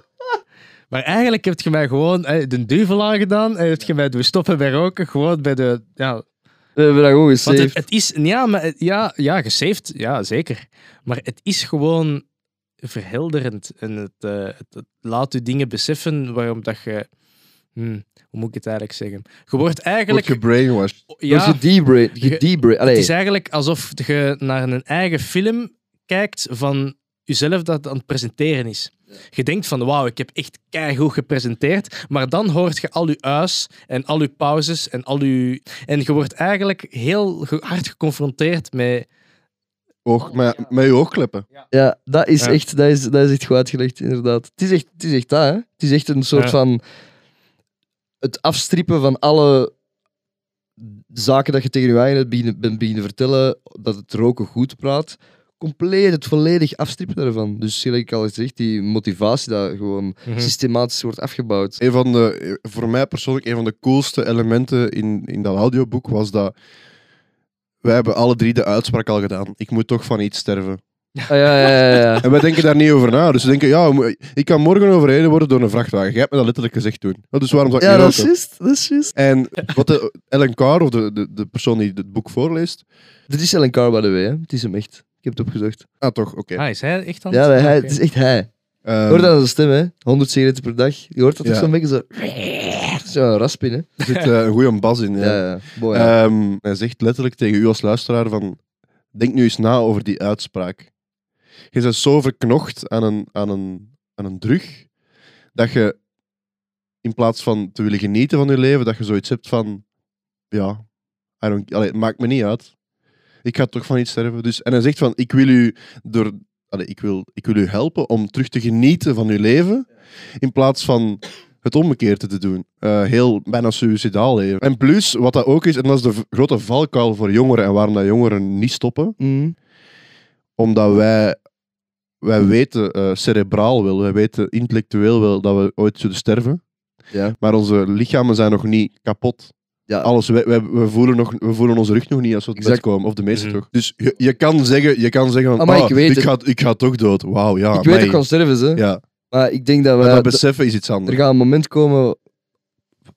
maar eigenlijk heb je mij gewoon eh, de duivel aangedaan en heb je mij doen stoppen bij roken, gewoon bij de, ja, We hebben dat gewoon gesaved. het, het is, ja, maar, het- ja, ja, gesaved, ja, zeker. Maar het is gewoon verhelderend. En het, eh, het, laat je dingen beseffen waarom dat je. hmm, hoe moet ik het eigenlijk zeggen? Je wordt eigenlijk. Word gebrainwashed. Ja, gedebrain. je- gedebrain. het is eigenlijk alsof je naar een eigen film kijkt van jezelf dat aan het presenteren is. Je denkt van, wauw, ik heb echt keigoed gepresenteerd, maar dan hoort je al je uis en al je pauzes en al je... En je wordt eigenlijk heel hard geconfronteerd met... Oog, met, met je oogkleppen. Ja, dat is, Ja. Echt, dat, is, dat is echt goed uitgelegd, inderdaad. Het is echt, het is echt dat, hè. Het is echt een soort Ja. van... Het afstrippen van alle zaken dat je tegen je eigen bent bent beginnen vertellen, dat het roken goed praat. Compleet, het volledig afstrippen daarvan. Dus zoals ik al gezegd, die motivatie dat gewoon Mhm. systematisch wordt afgebouwd. Een van de, voor mij persoonlijk, een van de coolste elementen in, in dat audioboek was dat wij hebben alle drie de uitspraak al gedaan. Ik moet toch van iets sterven. Ah, ja, ja, ja, ja. En wij denken daar niet over na. Dus we denken, ja, ik kan morgen overreden worden door een vrachtwagen. Jij hebt me dat letterlijk gezegd toen. Oh, Dus waarom zou ik Ja, niet dat is juist. Dat is juist. En wat de, Ellen Carr, of de, de, de persoon die het boek voorleest... Dit is Ellen Carr, by the way. Hè. Het is hem echt. Ik heb het opgezocht. Ah, toch, oké. Ah, is hij echt aan Ja, het- hij, het is echt hij. Ehm, Je hoort dat aan zijn stem, hè? 100 sigaretten per dag. Je hoort dat toch Ja. zo'n beetje zo. Zo, raspin, hè? Er zit eh, een goede bas in. Ja. Ja, ja. Ehm, hij zegt letterlijk tegen u als luisteraar van... Denk nu eens na over die uitspraak. Je bent zo verknocht aan een, aan een, aan een drug, dat je in plaats van te willen genieten van je leven, dat je zoiets hebt van... Ja, I don't, allee, het maakt me niet uit. Ik ga toch van iets sterven. Dus, en hij zegt van, ik wil u door... Ik, wil, ik wil u helpen om terug te genieten van uw leven, in plaats van het omgekeerde te doen. Eh, heel bijna suicidaal leven. En plus, wat dat ook is, en dat is de grote valkuil voor jongeren en waarom dat jongeren niet stoppen, Mhm. omdat wij, wij weten eh, cerebraal wel, wij weten intellectueel wel dat we ooit zullen sterven, Ja. maar onze lichamen zijn nog niet kapot. Ja. Alles, wij- we, voelen nog, we voelen onze rug nog niet als we op het Exact. komen, of de meeste Mhm. toch. Dus je, je kan zeggen, je kan zeggen van, Ah, maar ah, ik weet ik, het. ga, ik ga toch dood. Wauw, ja. ik weet amai. dat kan sterven, ze. Ja, Maar ik denk dat we. maar dat beseffen is iets er anders. gaat een moment komen.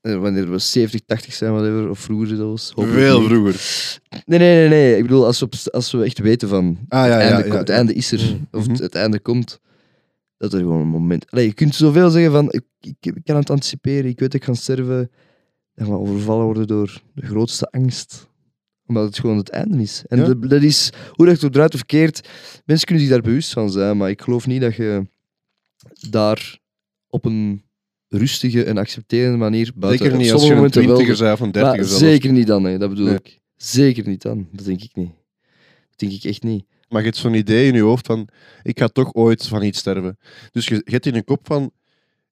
eh, Wanneer we 70, 80 zijn, whatever, of vroeger zelfs. Veel vroeger. Nee, nee, nee, nee. Ik bedoel, als we, op- als we echt weten van. Ah, ja, het, ja, einde, ja, komt- het ja. einde is er, Mhm. of Mhm. het, het einde komt. Dat er gewoon een moment. Allee, je kunt zoveel zeggen van. Ik, ik, ik kan het anticiperen, ik weet dat ik ga sterven. En overvallen worden door de grootste angst. Omdat het gewoon het einde is. En Ja. dat, dat is, hoe dat het eruit of verkeerd, mensen kunnen zich daar bewust van zijn, maar ik geloof niet dat je daar op een rustige en accepterende manier buiten... Zeker op niet als sommige je een twintiger bent of een dertiger zelfs. zeker niet dan, nee, dat bedoel Nee. ik. Zeker niet dan, dat denk ik niet. Dat denk ik echt niet. Maar je hebt zo'n idee in je hoofd van, ik ga toch ooit van iets sterven. Dus je, je hebt in je kop van,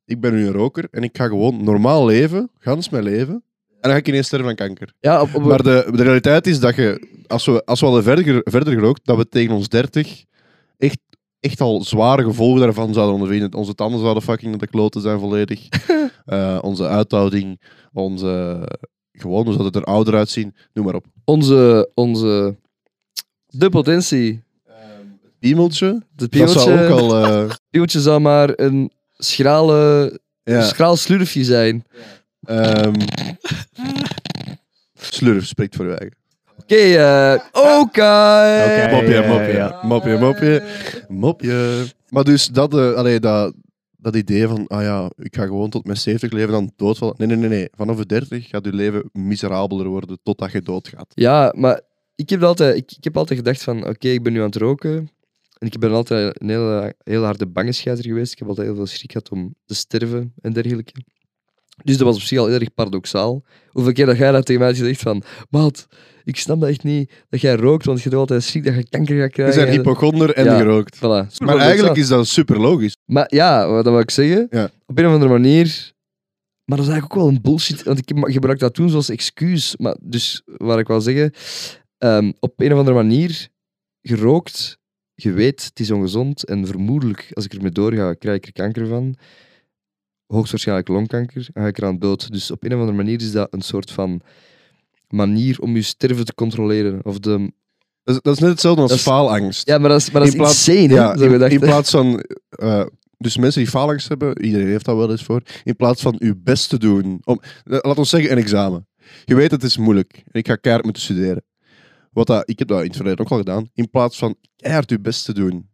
ik ben nu een roker en ik ga gewoon normaal leven, gans mijn leven. En dan ga ik ineens sterven aan kanker. Ja, op, op, Maar de, de realiteit is dat je, als we, als we al verder, verder gerookt, dat we tegen ons 30 echt, echt al zware gevolgen daarvan zouden ondervinden. Onze tanden zouden fucking naar de kloten zijn volledig. Eh, onze uithouding, onze... Gewoon, we zouden er ouder uitzien. Noem maar op. onze, onze... De potentie. Piemeltje, De dat zou piemeltje, ook al... eh, piemeltje zou maar een schrale, ja. schraal slurfje zijn. Ehm slurf spreekt voor je eigen. Oké, eh, oké. Oké. Mopje, ja, mopje, ja. mopje, mopje, mopje. Maar dus dat, eh, allee, dat, dat idee van, ah ja, ik ga gewoon tot mijn 70 leven dan doodvallen. Nee, nee, nee, nee. Vanaf de 30 gaat je leven miserabeler worden totdat je doodgaat. Ja, maar ik heb altijd, ik, ik heb altijd gedacht van, oké, ik ben nu aan het roken. En ik ben altijd een hele, hele harde bangenschijzer geweest. Ik heb altijd heel veel schrik gehad om te sterven en dergelijke. Dus dat was op zich al heel erg paradoxaal. Hoeveel keer dat jij dat tegen mij gezegd van, maat, ik snap dat echt niet, dat jij rookt, want je hebt altijd schrik dat je kanker gaat Je krijgen. bent hypochonder en Ja. gerookt. Voilà. Maar eigenlijk is dat super logisch. Maar ja, wat wil ik zeggen? Ja. Op een of andere manier. Maar dat is eigenlijk ook wel een bullshit. Want ik gebruik dat toen zoals excuus. Maar dus wat ik wil zeggen. ehm, op een of andere manier. Gerookt. Je weet, het is ongezond. En vermoedelijk, als ik ermee doorga, krijg ik er kanker van. Hoogstwaarschijnlijk longkanker. Dan ga ik eraan dood. Dus op een of andere manier is dat een soort van manier om je sterven te controleren. Of de... Dat is, dat is net hetzelfde als Dat is- faalangst. Ja, maar dat is, maar dat is In plaats- insane, hè? Ja, in, in plaats van... eh, dus mensen die faalangst hebben, iedereen heeft dat wel eens voor, in plaats van uw best te doen. Om, laat ons zeggen, een examen. je weet het is moeilijk. En ik ga keihard moeten studeren. Wat dat, ik heb dat in het verleden ook al gedaan. In plaats van keihard je best te doen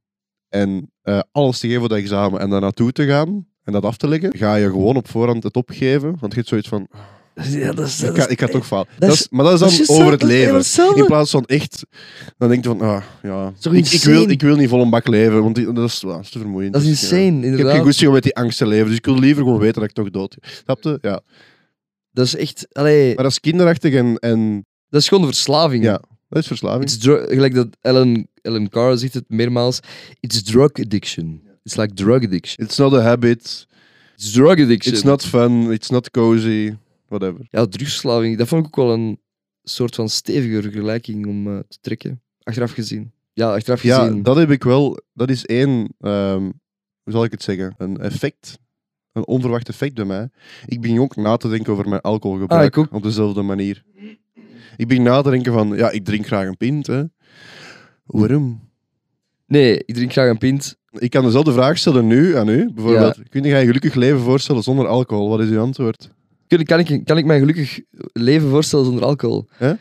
en eh, alles te geven voor dat examen en daar naartoe te gaan en dat af te leggen, ga je gewoon op voorhand het opgeven. Want je hebt zoiets van, Ja, dat is, ik ga, ik ga toch falen. dat is- maar dat is dat dan is over het leven. In plaats van echt, dan denk je van, ah, ja, ik, ik, wil, ik wil niet vol een bak leven, want die- dat, is, dat is te vermoeiend. Dat is Dus, ja. insane, Ik heb inderdaad. geen goesting om met die angst te leven, dus ik wil liever gewoon weten dat ik toch dood ga. Snap je? Ja. Dat is echt... Allee, Maar dat is kinderachtig en, en dat is gewoon een verslaving. Ja. Dat is verslaving. It's dru- gelijk dat Ellen, Ellen Carr zegt het meermaals. It's drug addiction. It's like drug addiction. It's not a habit, It's drug addiction. it's not fun, it's not cozy, whatever. Ja, drugsverslaving. Dat vond ik ook wel een soort van stevige vergelijking om eh, te trekken. Achteraf gezien. Ja, achteraf Ja, gezien. dat heb ik wel. Dat is één, ehm, hoe zal ik het zeggen? Een effect. Een onverwacht effect bij mij. Ik begin ook na te denken over mijn alcoholgebruik Ah, op dezelfde manier. Ik begin na te denken van, ja, ik drink graag een pint. Hè. Waarom? Nee, ik drink graag een pint. Ik kan dezelfde vraag stellen nu aan u. Bijvoorbeeld, kun je je gelukkig leven voorstellen zonder alcohol? Wat is uw antwoord? Kun- Kan ik, kan ik mij gelukkig leven voorstellen zonder alcohol? Hè?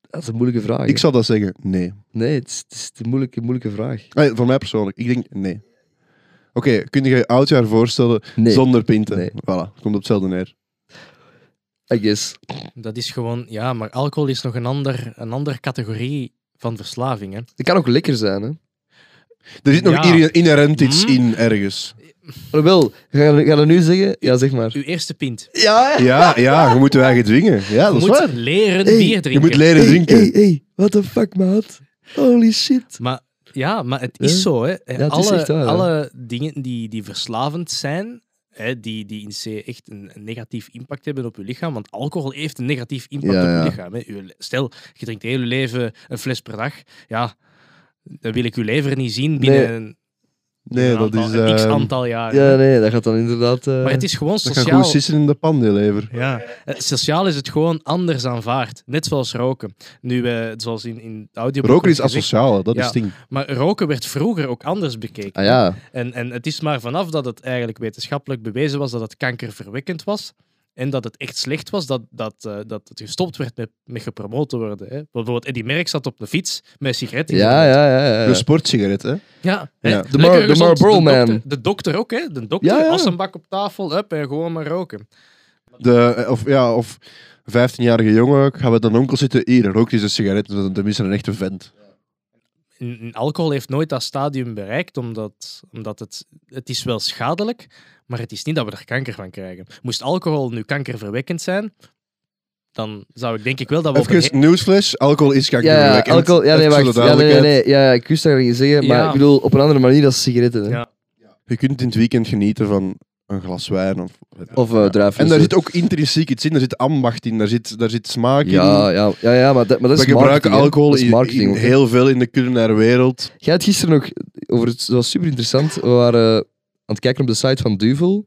Dat is een moeilijke vraag. Ik hè. zou dat zeggen, nee. Nee, het is, het is een moeilijke, moeilijke vraag. Voor mij persoonlijk, ik denk nee. Oké, kun je je oudjaar voorstellen Nee, zonder pinten? Nee. Voilà, komt op hetzelfde neer. I guess. Dat is gewoon, ja, maar alcohol is nog een ander, een andere categorie van verslaving. Hè. Het kan ook lekker zijn, hè? Er zit nog Ja. inherent iets Hmm. in ergens. Alhoewel, ga je, ga je nu zeggen? Ja, zeg maar. Uw eerste pint. Ja, Ja, ja, je moet je eigen dwingen. Ja, Je dat is moet waar. leren Hey, bier Je drinken. moet leren drinken. hey, hey, what the fuck, maat? Holy shit. Maar ja, maar het is Ja. zo. Hè. het is alle, echt waar, hè. alle dingen die, die verslavend zijn, hè, die, die in C echt een, een negatief impact hebben op je lichaam. Want alcohol heeft een negatief impact Ja, op ja. je lichaam. Hè. Stel, je drinkt heel je leven een fles per dag. Ja, dan wil ik uw lever niet zien binnen Nee. Nee, dat aantal, is... een x ehm, aantal jaar. Ja, nee, dat gaat dan inderdaad... eh, Maar het is gewoon dat gaat sociaal. goed sissen in de pan, die lever. Ja, eh, sociaal is het gewoon anders aanvaard. Net zoals roken. Nu, eh, zoals in, in audioboek Roken is asociaal, dat Ja. is het ding. Maar roken werd vroeger ook anders bekeken. Ah ja, En, en het is maar vanaf dat het eigenlijk wetenschappelijk bewezen was dat het kankerverwekkend was. En dat het echt slecht was dat, dat, eh, dat het gestopt werd met, met gepromoot te worden. Hè. Bijvoorbeeld Eddie Merck zat op de fiets met een sigaret in ja, mond. ja, ja. ja. Een sportsigaret, hè. Ja, Ja. De Mar- de gezond. Marlboro de dokter, Man. De dokter ook, hè. De dokter, Ja, ja. als een bak op tafel, up, en gewoon maar roken. De, eh, of, ja, of 15-jarige jongen, gaan we dan onkel zitten, hier, rook een sigaret, dan dan is er een echte vent. En- en alcohol heeft nooit dat stadium bereikt, omdat, omdat het, het is wel schadelijk, maar het is niet dat we er kanker van krijgen. Moest alcohol nu kankerverwekkend zijn, dan zou ik denk ik wel dat we een Even nieuwsflash, alcohol is Ja, ja, kankerverwekkend. alcohol, ja, nee, wacht. Ja, nee, nee. Ja, ik wist dat je zeggen, maar Ja. ik bedoel op een andere manier dan sigaretten. Hè. Ja. Je kunt in het weekend genieten van een glas wijn. Of, Of uh, en daar zit ook intrinsiek iets in, daar zit ambacht in, daar zit, daar zit smaak in. Ja, ja, ja, ja, maar dat, maar dat We is gebruiken alcohol is in, heel veel in de culinaire wereld. Jij had gisteren nog over het, dat was super interessant. We waren aan het kijken op de site van Duvel.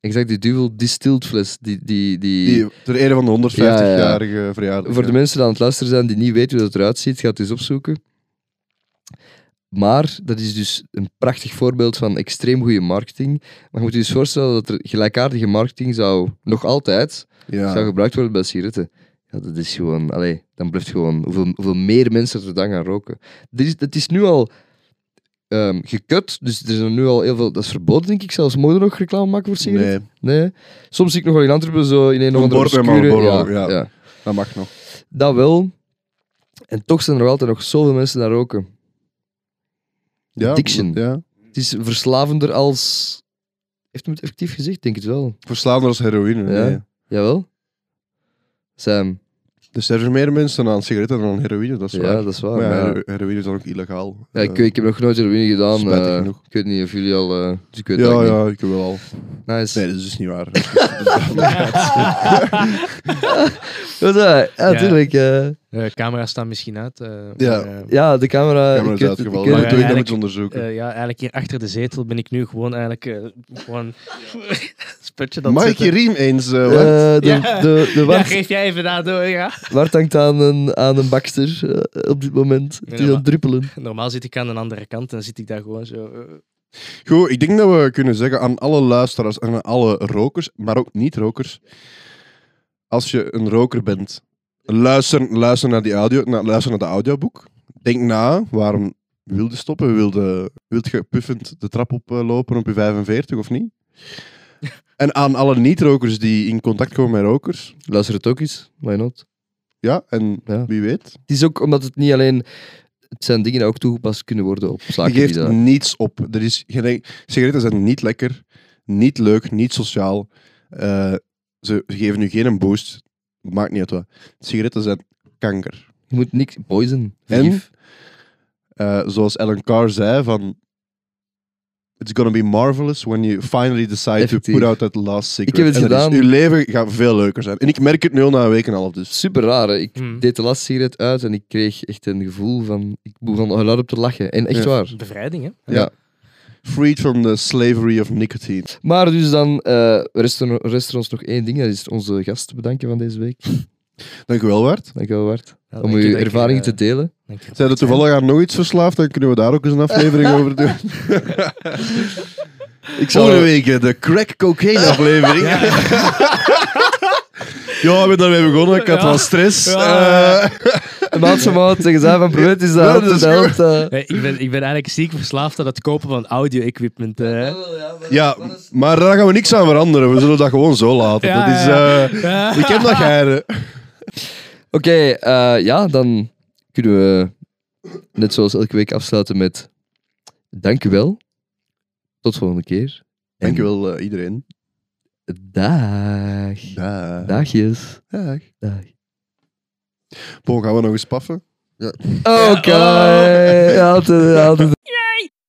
Ik zag die Duvel distilled fles. Die, die, die, Die, ter ere van de Ja, ja, ja. 150-jarige verjaardag. Voor de mensen die aan het luisteren zijn die niet weten hoe dat eruit ziet, ga het eens opzoeken. Maar dat is dus een prachtig voorbeeld van extreem goede marketing. Maar je moet je dus voorstellen dat er gelijkaardige marketing zou nog altijd Ja. zou gebruikt worden bij sigaretten. Ja, dat is gewoon, allee, dan blijft gewoon hoeveel, hoeveel meer mensen er dan gaan roken. Dit is, het is nu al ehm gekut, dus er zijn nu al heel veel, dat is verboden denk ik zelfs. We nog reclame maken voor sigaretten? Nee, Nee. Soms zie ik nog wel in Antwerpen zo in een of andere obscure- ja, ja. ja. dat mag nog. Dat wel. En toch zijn er altijd nog zoveel mensen die roken. Ja, Addiction. Ja. Het is verslavender als... Heeft hem het effectief gezegd? Denk het wel. Verslaafder als heroïne. Ja. Nee. Jawel. Sam. Dus er zijn meer mensen aan sigaretten dan aan heroïne, dat is Ja, waar. dat is waar. Maar ja, maar ja. hero- heroïne is dan ook illegaal. Ja, ik, ik heb nog nooit heroïne gedaan. Spijtig genoeg. ik weet niet of jullie al... eh, dus ik weet het ja, ja, ik heb wel al. Nice. Nee, dat is dus niet waar. Wat is dat? Ja, Ja. Tuurlijk. eh. De camera's staan misschien uit. eh, Ja. maar, eh, ja, de camera... Camera ik is uitgevallen. Maar eens onderzoeken. eh, ja, eigenlijk hier achter de zetel ben ik nu gewoon eigenlijk eh, gewoon sputje dat Mag ik je riem eens? eh? Eh, de, Ja. de, de Ja, Wart, geef jij even daar door, ja. Wart hangt aan een, aan een bakster op dit moment. Het is Ja, aan druppelen. Normaal zit ik aan de andere kant en dan zit ik daar gewoon zo... Goed, ik denk dat we kunnen zeggen aan alle luisteraars en aan alle rokers, maar ook niet-rokers. als je een roker bent, luister, luister, naar, die audio, na- luister naar de audioboek. Denk na, waarom wilde stoppen? Wilde, wilt je puffend de trap oplopen op je 45 of niet? En aan alle niet-rokers die in contact komen met rokers, Luister het ook eens, why not? ja, en Ja. wie weet. Het is ook omdat het niet alleen... Het zijn dingen die ook toegepast kunnen worden op Je zaken die geeft dat... niets op. Er is, geen- sigaretten zijn niet lekker, niet leuk, niet sociaal. Eh, ze geven nu geen een boost. Maakt niet uit wat. Sigaretten zijn kanker. Je moet niks... Poison. En? Eh, zoals Ellen Carr zei van... It's gonna be marvelous when you finally decide Effectief. to put out that last cigarette. Ik heb het En is- gedaan. uw leven gaat veel leuker zijn. En ik merk het nu al na een week en een half. Dus. Super raar. hè. Ik Hmm. deed de laatste sigaret uit en ik kreeg echt een gevoel van... Ik begon al luid op te lachen. En echt Ja. waar. Bevrijding, hè? Ja. Freed from the slavery of nicotine. Maar dus dan eh rest, er, rest er ons nog één ding. Dat is onze gast bedanken van deze week. Dank u wel, Bart. Dank je wel, Bart. Ja, Om dank je uw dat ik, ervaringen eh, te delen. dank je. Zijn er toevallig aan nog iets verslaafd, dan kunnen we daar ook eens een aflevering over doen. Ik Volgende week eh, de crack cocaine aflevering. Ja, we zijn daarmee begonnen. Ik had Ja. wel stress. Ja. Eh, van maand zeggen zij van probeer Ja, dat is dat helpt, eh. Ik, ben, ik ben eigenlijk ziek verslaafd aan het kopen van audio-equipment. eh. ja, maar daar gaan we niks aan veranderen. We zullen dat gewoon zo laten. Ja, dat is, eh, Ja. Ik heb dat geire. Oké, eh, ja, dan kunnen we net zoals elke week afsluiten met dank u wel. Tot volgende keer. En Dankjewel uh, iedereen. Dag. Dag. Dagjes. Dag. Dag. Bon, gaan we nog eens paffen? Oké. Altijd, altijd.